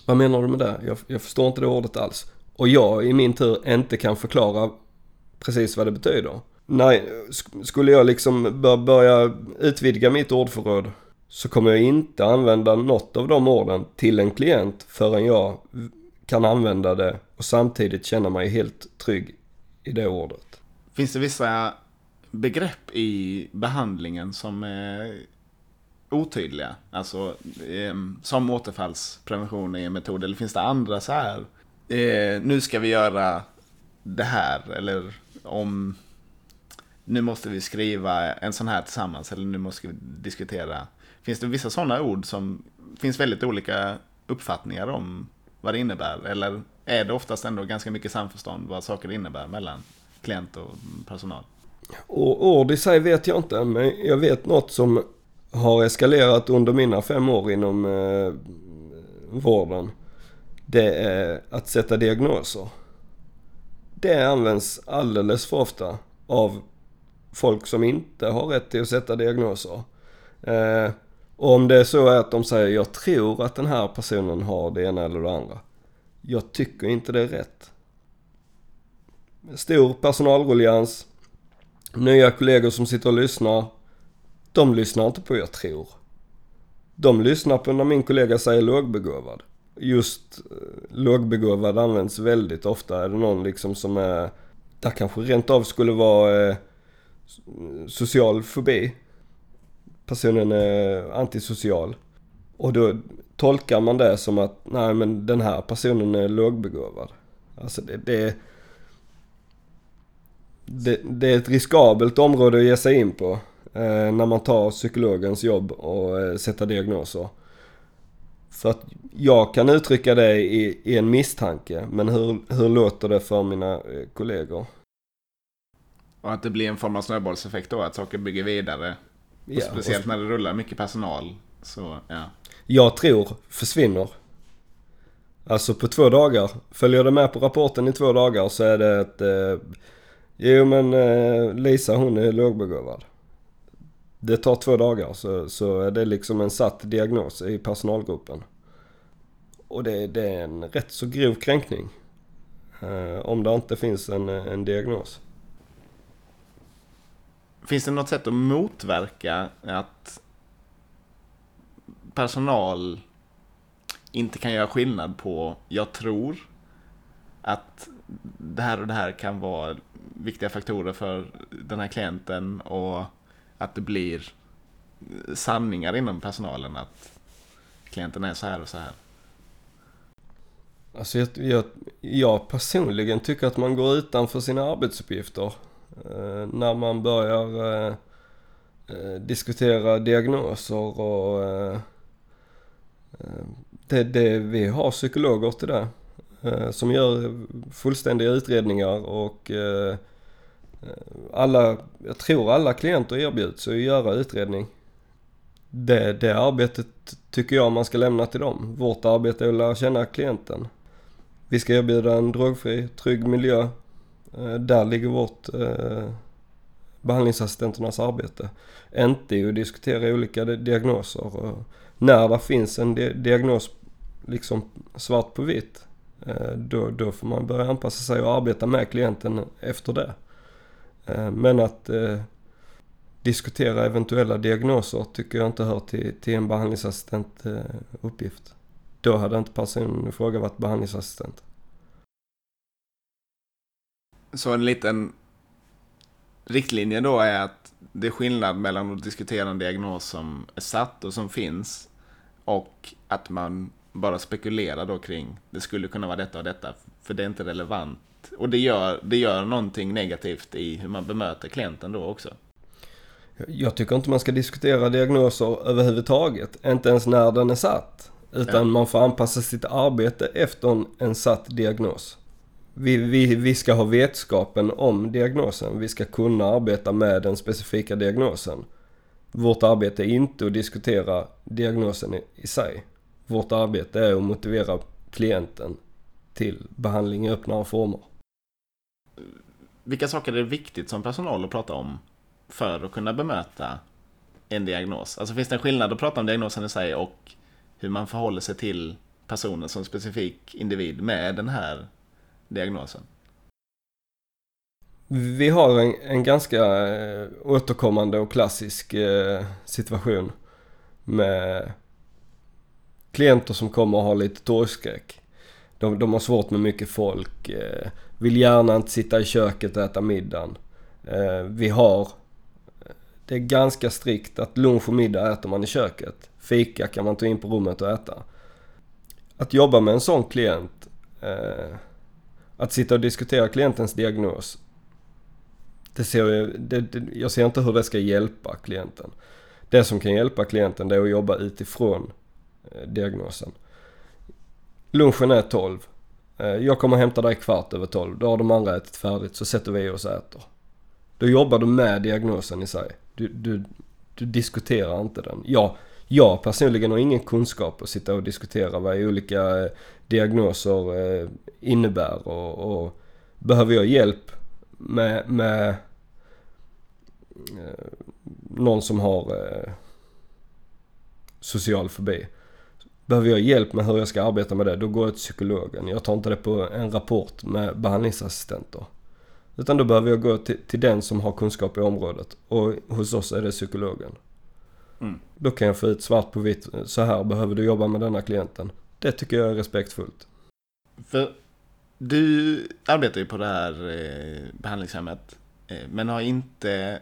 Vad menar du med det? Jag, jag förstår inte det ordet alls. Och jag i min tur inte kan förklara precis vad det betyder. Nej, skulle jag liksom börja utvidga mitt ordförråd så kommer jag inte använda något av de orden till en klient förrän jag kan använda det och samtidigt känna mig helt trygg i det ordet.
Finns det vissa begrepp i behandlingen som är otydliga? Alltså ehm, som återfallsprevention är en metod. Eller finns det andra så här? Eh, nu ska vi göra det här. Eller om nu måste vi skriva en sån här tillsammans. Eller nu måste vi diskutera. Finns det vissa sådana ord som finns väldigt olika uppfattningar om vad det innebär? Eller är det oftast ändå ganska mycket samförstånd vad saker innebär mellan klient och personal?
Och ord i sig vet jag inte, men jag vet något som har eskalerat under mina fem år inom eh, vården. Det är att sätta diagnoser. Det används alldeles för ofta av folk som inte har rätt till att sätta diagnoser. Eh, och om det är så att de säger jag tror att den här personen har det ena eller det andra. Jag tycker inte det är rätt stor personalruljans, nya kollegor som sitter och lyssnar. De lyssnar inte på jag tror. De lyssnar på när min kollega säger lågbegåvad. Just eh, lågbegåvad används väldigt ofta. Är det någon liksom som är, där kanske rent av skulle vara eh, social fobi. personen är antisocial. Och då tolkar man det som att nej men den här personen är lågbegåvad. Alltså det, det, det, det är ett riskabelt område att ge sig in på eh, när man tar psykologens jobb och eh, sätta diagnoser. För att jag kan uttrycka det i, i en misstanke, men hur, hur låter det för mina eh, kollegor?
Och att det blir en form av snöbollseffekt då, att saker bygger vidare. Ja, speciellt och... när det rullar mycket personal. Så, ja.
Jag tror försvinner. Alltså på två dagar. Följer det med på rapporten i två dagar så är det ett... Eh, jo men eh, Lisa hon är lågbegåvad. Det tar två dagar så, så är det liksom en satt diagnos i personalgruppen. Och det, det är en rätt så grov kränkning. Eh, om det inte finns en, en diagnos.
Finns det något sätt att motverka att personal inte kan göra skillnad på jag tror att det här och det här kan vara viktiga faktorer för den här klienten och att det blir sanningar inom personalen att klienten är så här och så här.
Alltså jag, jag, jag personligen tycker att man går utanför sina arbetsuppgifter eh, när man börjar eh, eh diskutera diagnoser och eh, eh, det, det, vi har psykologer till det. Eh, som gör fullständiga utredningar och eh, eh, alla, jag tror alla klienter erbjuds att göra utredning. Det, det arbetet tycker jag man ska lämna till dem. Vårt arbete är att lära känna klienten. Vi ska erbjuda en drogfri, trygg miljö. Där ligger vårt eh, behandlingsassistenternas arbete. Inte i att diskutera olika diagnoser. När det finns en diagnos liksom svart på vitt, Eh, då, då får man börja anpassa sig och arbeta med klienten efter det. Eh, men att eh, diskutera eventuella diagnoser tycker jag inte hör till, till en behandlingsassistent uppgift. Då hade inte personen i fråga varit behandlingsassistent.
Så en liten riktlinje då är att det är skillnad mellan att diskutera en diagnos som är satt och som finns och att man bara spekulerar då kring det skulle kunna vara detta och detta för det är inte relevant. Och det gör, det gör någonting negativt i hur man bemöter klienten då också.
Jag tycker inte man ska diskutera diagnoser överhuvudtaget, inte ens när den är satt. Utan ja. man får anpassa sitt arbete efter en satt diagnos. Vi, vi, vi ska ha vetskapen om diagnosen. Vi ska kunna arbeta med den specifika diagnosen. Vårt arbete är inte att diskutera diagnosen i, i sig. Vårt arbete är att motivera klienten till behandling i öppnare former.
Vilka saker är det viktigt som personal att prata om för att kunna bemöta en diagnos? Alltså finns det en skillnad att prata om diagnosen i sig och hur man förhåller sig till personen som specifik individ med den här diagnosen?
Vi har en, en ganska eh, återkommande och klassisk eh, situation med klienter som kommer och har lite torgskräck. De, de har svårt med mycket folk, eh, vill gärna inte sitta i köket och äta middagen. Eh, vi har, eh, det är ganska strikt att lunch och middag äter man i köket. Fika kan man ta in på rummet och äta. Att jobba med en sån klient, eh, att sitta och diskutera klientens diagnos, det ser jag, det, det, jag ser inte hur det ska hjälpa klienten. Det som kan hjälpa klienten det är att jobba utifrån diagnosen. Lunchen är 12. Eh, jag kommer hämta dig kvart över 12. Då har de andra ätit färdigt så sätter vi oss och äter. Då jobbar du med diagnosen i sig. Du, du, du diskuterar inte den. Ja, jag personligen har ingen kunskap att sitta och diskutera vad olika eh, diagnoser eh, innebär och, och behöver jag hjälp med, med någon som har social fobi. Behöver jag hjälp med hur jag ska arbeta med det, då går jag till psykologen. Jag tar inte det på en rapport med behandlingsassistenter. Utan då behöver jag gå till, till den som har kunskap i området. Och hos oss är det psykologen. Mm. Då kan jag få ut svart på vitt. Så här behöver du jobba med denna klienten. Det tycker jag är respektfullt.
För du arbetar ju på det här eh, behandlingshemmet. Eh, men har inte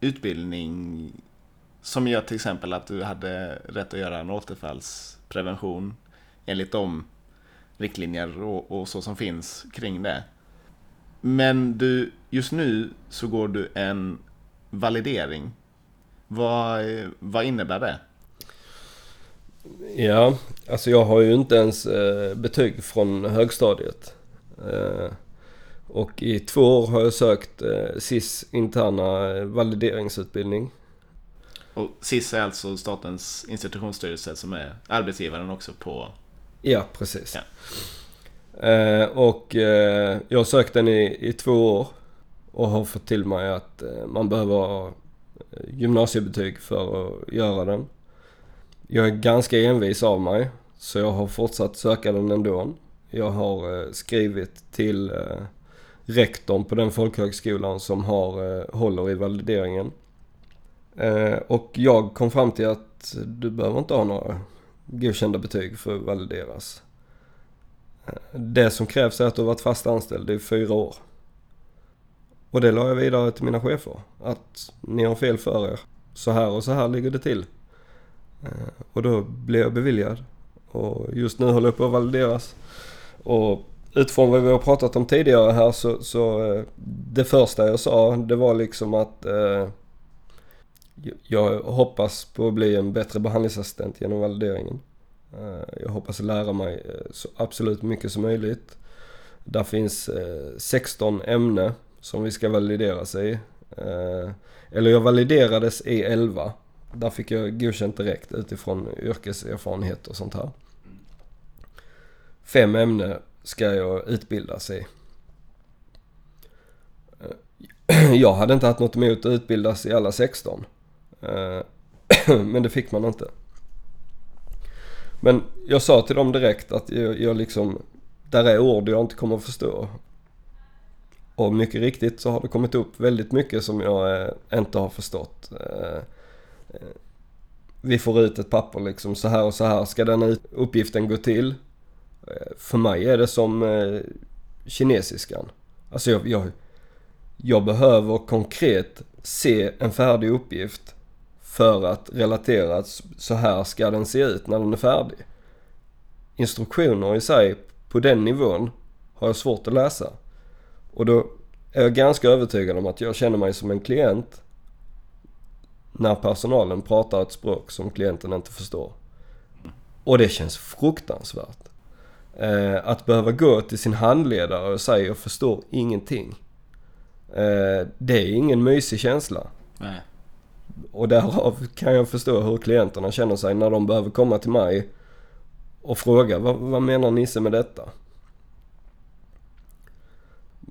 utbildning som gör till exempel att du hade rätt att göra en prevention enligt de riktlinjer och, och så som finns kring det. Men du, just nu så går du en validering. Vad, vad innebär det?
Ja, alltså jag har ju inte ens eh, betyg från högstadiet. Eh, och i två år har jag sökt eh, SIS interna valideringsutbildning.
Och SIS är alltså Statens institutionsstyrelse som är arbetsgivaren också på...
Ja, precis. Ja. Eh, och eh, jag har sökt den i, i två år och har fått till mig att eh, man behöver ha eh, gymnasiebetyg för att göra den. Jag är ganska envis av mig så jag har fortsatt söka den ändå. Jag har eh, skrivit till eh, rektorn på den folkhögskolan som har, håller i valideringen. Eh, och jag kom fram till att du behöver inte ha några godkända betyg för att valideras. Eh, det som krävs är att du har varit fast anställd i fyra år. Och det la jag vidare till mina chefer. Att ni har fel för er. Så här och så här ligger det till. Eh, och då blev jag beviljad. Och just nu håller jag på att valideras. Och utifrån vad vi har pratat om tidigare här så, så det första jag sa det var liksom att eh, jag hoppas på att bli en bättre behandlingsassistent genom valideringen. Eh, jag hoppas lära mig eh, så absolut mycket som möjligt. Där finns eh, 16 ämnen som vi ska valideras i. Eller jag validerades i 11. Där fick jag godkänt direkt utifrån yrkeserfarenhet och sånt här. Fem ämnen ska jag utbildas i. Jag hade inte haft något emot att utbildas i alla 16. Eh, men det fick man inte. Men jag sa till dem direkt att jag, jag liksom, där är ord jag inte kommer att förstå. Och mycket riktigt så har det kommit upp väldigt mycket som jag eh, inte har förstått. Eh, vi får ut ett papper liksom, så här och så här ska den uppgiften gå till. För mig är det som kinesiskan. Alltså jag, jag, jag behöver konkret se en färdig uppgift för att relatera att så här ska den se ut när den är färdig. Instruktioner i sig på den nivån har jag svårt att läsa. Och då är jag ganska övertygad om att jag känner mig som en klient när personalen pratar ett språk som klienten inte förstår. Och det känns fruktansvärt. Eh, att behöva gå till sin handledare och säga jag förstår ingenting. Eh, det är ingen mysig känsla. Nej. Och därav kan jag förstå hur klienterna känner sig när de behöver komma till mig och fråga vad, vad menar Nisse med detta?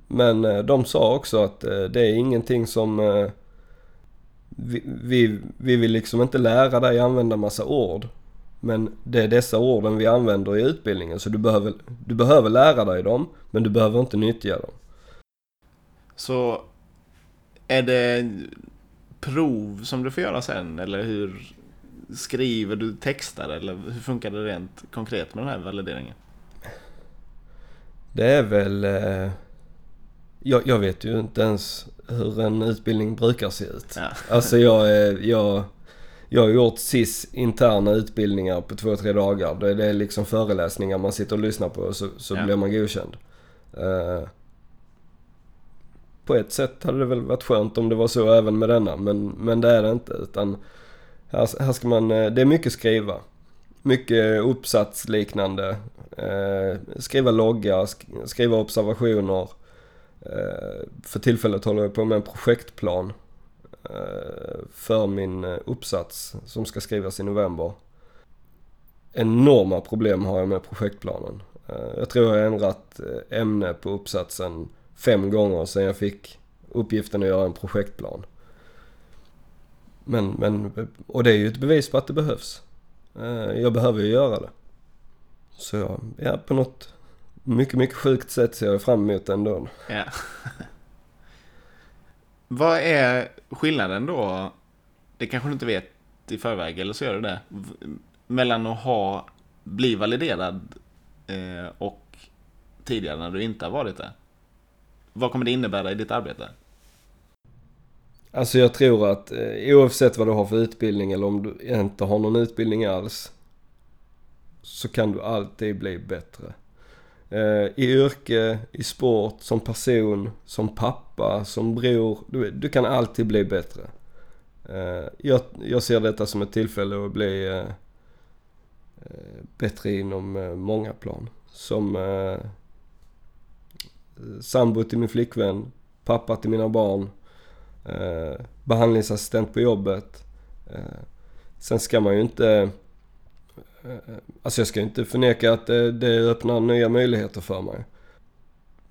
Men eh, de sa också att eh, det är ingenting som eh, vi, vi, vi vill liksom inte lära dig använda massa ord. Men det är dessa orden vi använder i utbildningen så du behöver, du behöver lära dig dem men du behöver inte nyttja dem.
Så är det prov som du får göra sen? Eller hur skriver du textar? Eller hur funkar det rent konkret med den här valideringen?
Det är väl... Eh, jag, jag, vet ju inte ens hur en utbildning brukar se ut. Ja. Alltså jag, jag, jag har gjort SIS interna utbildningar på två, tre dagar. Det är liksom föreläsningar man sitter och lyssnar på så, så ja. blir man godkänd. På ett sätt hade det väl varit skönt om det var så även med denna. Men, men det är det inte. Utan här, här ska man, eh, det är mycket skriva. Mycket uppsatsliknande. Eh, skriva loggar, skriva observationer. Eh, för tillfället håller jag på med en projektplan. Eh, för min eh, uppsats som ska skrivas i november. Enorma problem har jag med projektplanen. Eh, jag tror jag har ändrat eh, ämne på uppsatsen fem gånger sedan jag fick uppgiften att göra en projektplan. Men, men, och det är ju ett bevis på att det behövs. Eh, jag behöver ju göra det. Så ja, på något mycket, mycket sjukt sätt ser jag fram emot den dagen. Ja.
Vad är skillnaden då? Det kanske du inte vet i förväg, eller så gör du det. Mellan att ha, bli validerad eh, och tidigare när du inte har varit det. Vad kommer det innebära i ditt arbete?
Alltså jag tror att eh, oavsett vad du har för utbildning eller om du inte har någon utbildning alls. Så kan du alltid bli bättre. Eh, I yrke, i sport, som person, som pappa, som bror. Du, du kan alltid bli bättre. Eh, jag, jag ser detta som ett tillfälle att bli bättre inom många plan. Som sambo till min flickvän, pappa till mina barn, eh, behandlingsassistent på jobbet. Eh, sen ska man ju inte Eh, alltså jag ska inte förneka att det, det öppnar nya möjligheter för mig.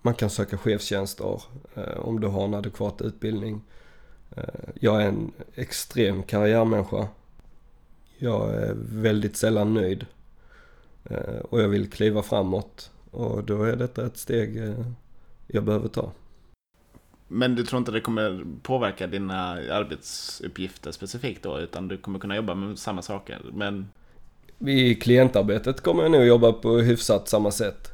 Man kan söka chefstjänster eh, om du har en adekvat utbildning. Eh, jag är en extrem karriärmänniska. Jag är väldigt sällan nöjd. Eh, och jag vill kliva framåt. Och då är detta ett steg eh, jag behöver ta.
Men du tror inte det kommer påverka dina arbetsuppgifter specifikt då? Utan du kommer kunna jobba med samma saker? Men
i klientarbetet kommer jag nog jobba på hyfsat samma sätt.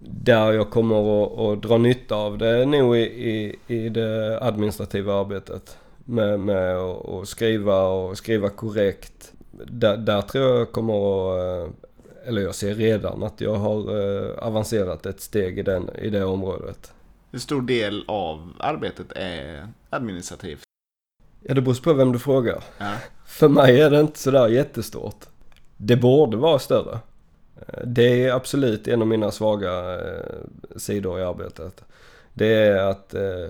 Där jag kommer att, att dra nytta av det är nog i, i, i det administrativa arbetet. Med, med att skriva och skriva korrekt. Där, där tror jag jag kommer att, eller jag ser redan att jag har eh, avancerat ett steg i, den, i det området.
Hur stor del av arbetet är administrativt?
Ja, det beror på vem du frågar.
Ja.
För mig är det inte sådär jättestort. Det borde vara större. Eh, det är absolut en av mina svaga eh, sidor i arbetet. Det är att eh,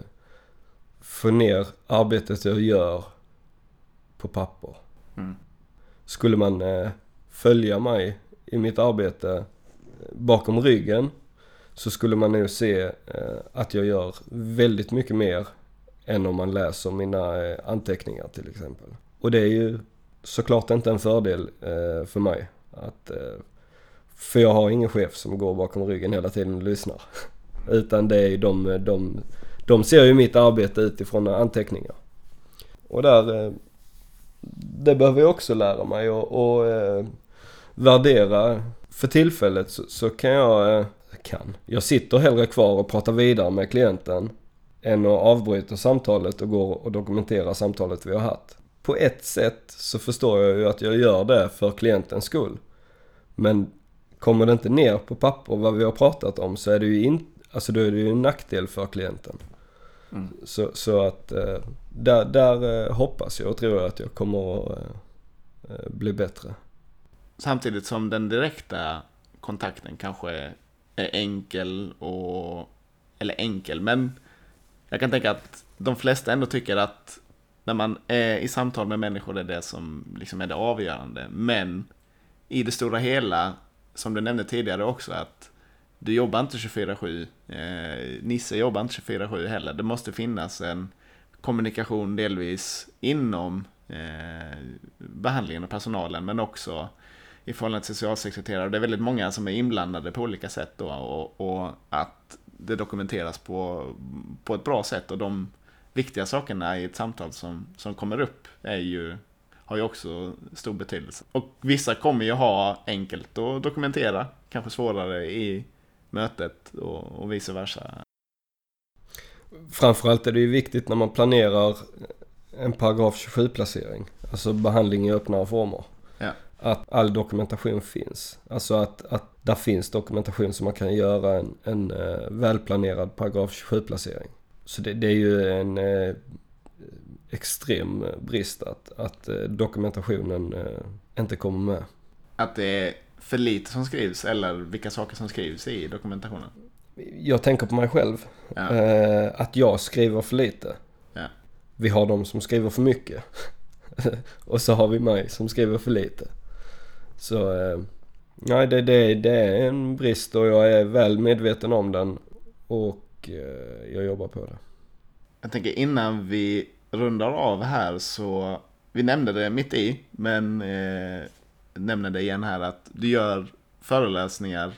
få ner arbetet jag gör på papper. Mm. Skulle man följa mig i mitt arbete eh, bakom ryggen så skulle man nog se eh, att jag gör väldigt mycket mer än om man läser mina eh, anteckningar till exempel. Och det är ju såklart inte en fördel för mig. Att, för jag har ingen chef som går bakom ryggen hela tiden och lyssnar. Utan det är de, de, de ser ju mitt arbete utifrån anteckningar. Och där, det behöver jag också lära mig och, och eh, värdera. För tillfället så, så kan jag, eh, kan, jag sitter hellre kvar och pratar vidare med klienten än att avbryta samtalet och gå och dokumentera samtalet vi har haft på ett sätt så förstår jag ju att jag gör det för klientens skull. Men kommer det inte ner på papper vad vi har pratat om så är det ju inte, alltså då är det ju en nackdel för klienten. Mm. Så, så att eh, där, där eh, hoppas jag och tror jag att jag kommer att bli bättre.
Samtidigt som den direkta kontakten kanske är enkel och, eller enkel, men jag kan tänka att de flesta ändå tycker att när man är i samtal med människor, det är det som liksom är det avgörande. Men i det stora hela, som du nämnde tidigare också, att du jobbar inte 24-7. Eh, Nisse jobbar inte 24-7 heller. Det måste finnas en kommunikation delvis inom eh, behandlingen och personalen, men också i förhållande till socialsekreterare. Det är väldigt många som är inblandade på olika sätt då och, och att det dokumenteras på, på ett bra sätt och de viktiga sakerna i ett samtal som, som kommer upp är ju, har ju också stor betydelse. Och vissa kommer ju ha enkelt att dokumentera, kanske svårare i mötet och, och vice versa.
Framförallt är det ju viktigt när man planerar en paragraf 27-placering, alltså behandling i öppnare former. Att all dokumentation finns. Alltså att, att där finns dokumentation så man kan göra en, en uh, välplanerad paragraf 27-placering. Så det, det är ju en eh, extrem brist att, att eh, dokumentationen eh, inte kommer med.
Att det är för lite som skrivs eller vilka saker som skrivs i dokumentationen?
Jag tänker på mig själv. Ja. Eh, att jag skriver för lite.
Ja.
Vi har de som skriver för mycket. och så har vi mig som skriver för lite. Så eh, nej, det, det, det är en brist och jag är väl medveten om den. Och Eh, jag jobbar på det.
Jag tänker innan vi rundar av här så, vi nämnde det mitt i, men eh, nämner det igen här att du gör föreläsningar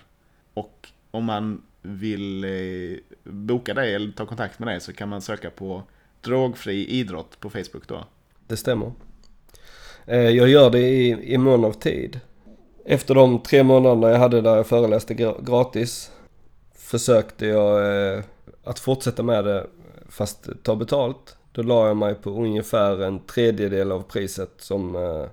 och om man vill eh, boka dig eller ta kontakt med dig så kan man söka på drogfri idrott på Facebook då.
Det stämmer. Eh, jag gör det i, i mån av tid. Efter de tre månaderna jag hade där jag föreläste gratis försökte jag eh, att fortsätta med det fast ta betalt. Då la jag mig på ungefär en tredjedel av priset som eh,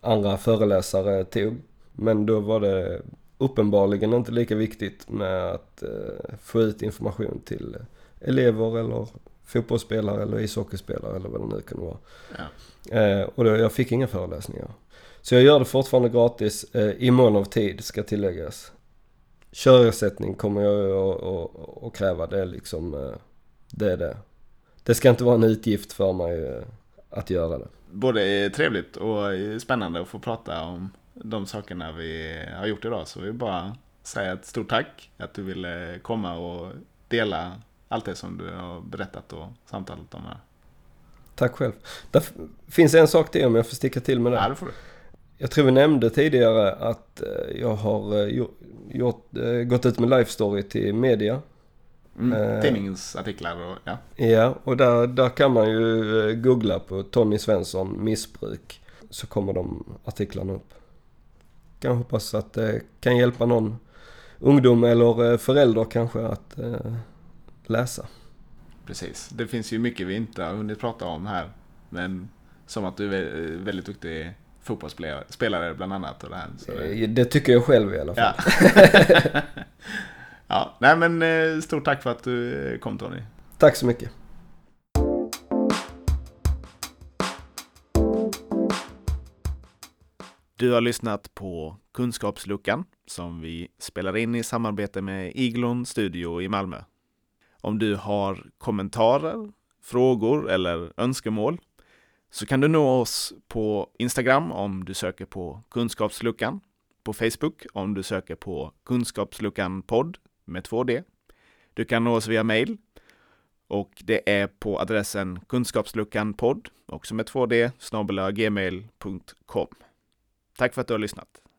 andra föreläsare tog. Men då var det uppenbarligen inte lika viktigt med att eh, få ut information till elever eller fotbollsspelare eller ishockeyspelare eller vad det nu kan vara.
Ja.
Eh, och då, jag fick inga föreläsningar. Så jag gör det fortfarande gratis eh, i mån av tid ska tilläggas. Körersättning kommer jag att- kräva. Det är liksom, eh, det är det. Det ska inte vara en utgift för mig eh, att göra det.
Både trevligt och spännande att få prata om de sakerna vi har gjort idag. Så vi bara säga ett stort tack att du ville komma och dela allt det som du har berättat och samtalat om här.
Tack själv. Det finns en sak till om jag får sticka till med det.
Ja, det får du.
Jag tror vi nämnde tidigare att eh, jag har eh, gjort, eh, gått ut med life story till media.
Mm.
Eh.
Tidningens artiklar och ja.
Ja, och där, där kan man ju googla på Tommy Svensson missbruk. Så kommer de artiklarna upp. Kan hoppas att det kan hjälpa någon ungdom eller förälder kanske att läsa.
Precis. Det finns ju mycket vi inte har hunnit prata om här. Men som att du är vä- väldigt duktig fotbollsspelare spelare bland annat. Och det, här, så det...
Eh, Det tycker jag själv i alla fall.
Ja. ja, nej men eh, stort tack för att du eh, kom Tony.
Tack så mycket.
Du har lyssnat på Kunskapsluckan som vi spelar in i samarbete med Iglon Studio i Malmö. Om du har kommentarer, frågor eller önskemål så kan du nå oss på Instagram om du söker på Kunskapsluckan, på Facebook om du söker på Kunskapsluckan podd med 2D. Du kan nå oss via mail och det är på adressen kunskapsluckanpodd, också med 2D, snabel gmail.com. Tack för att du har lyssnat.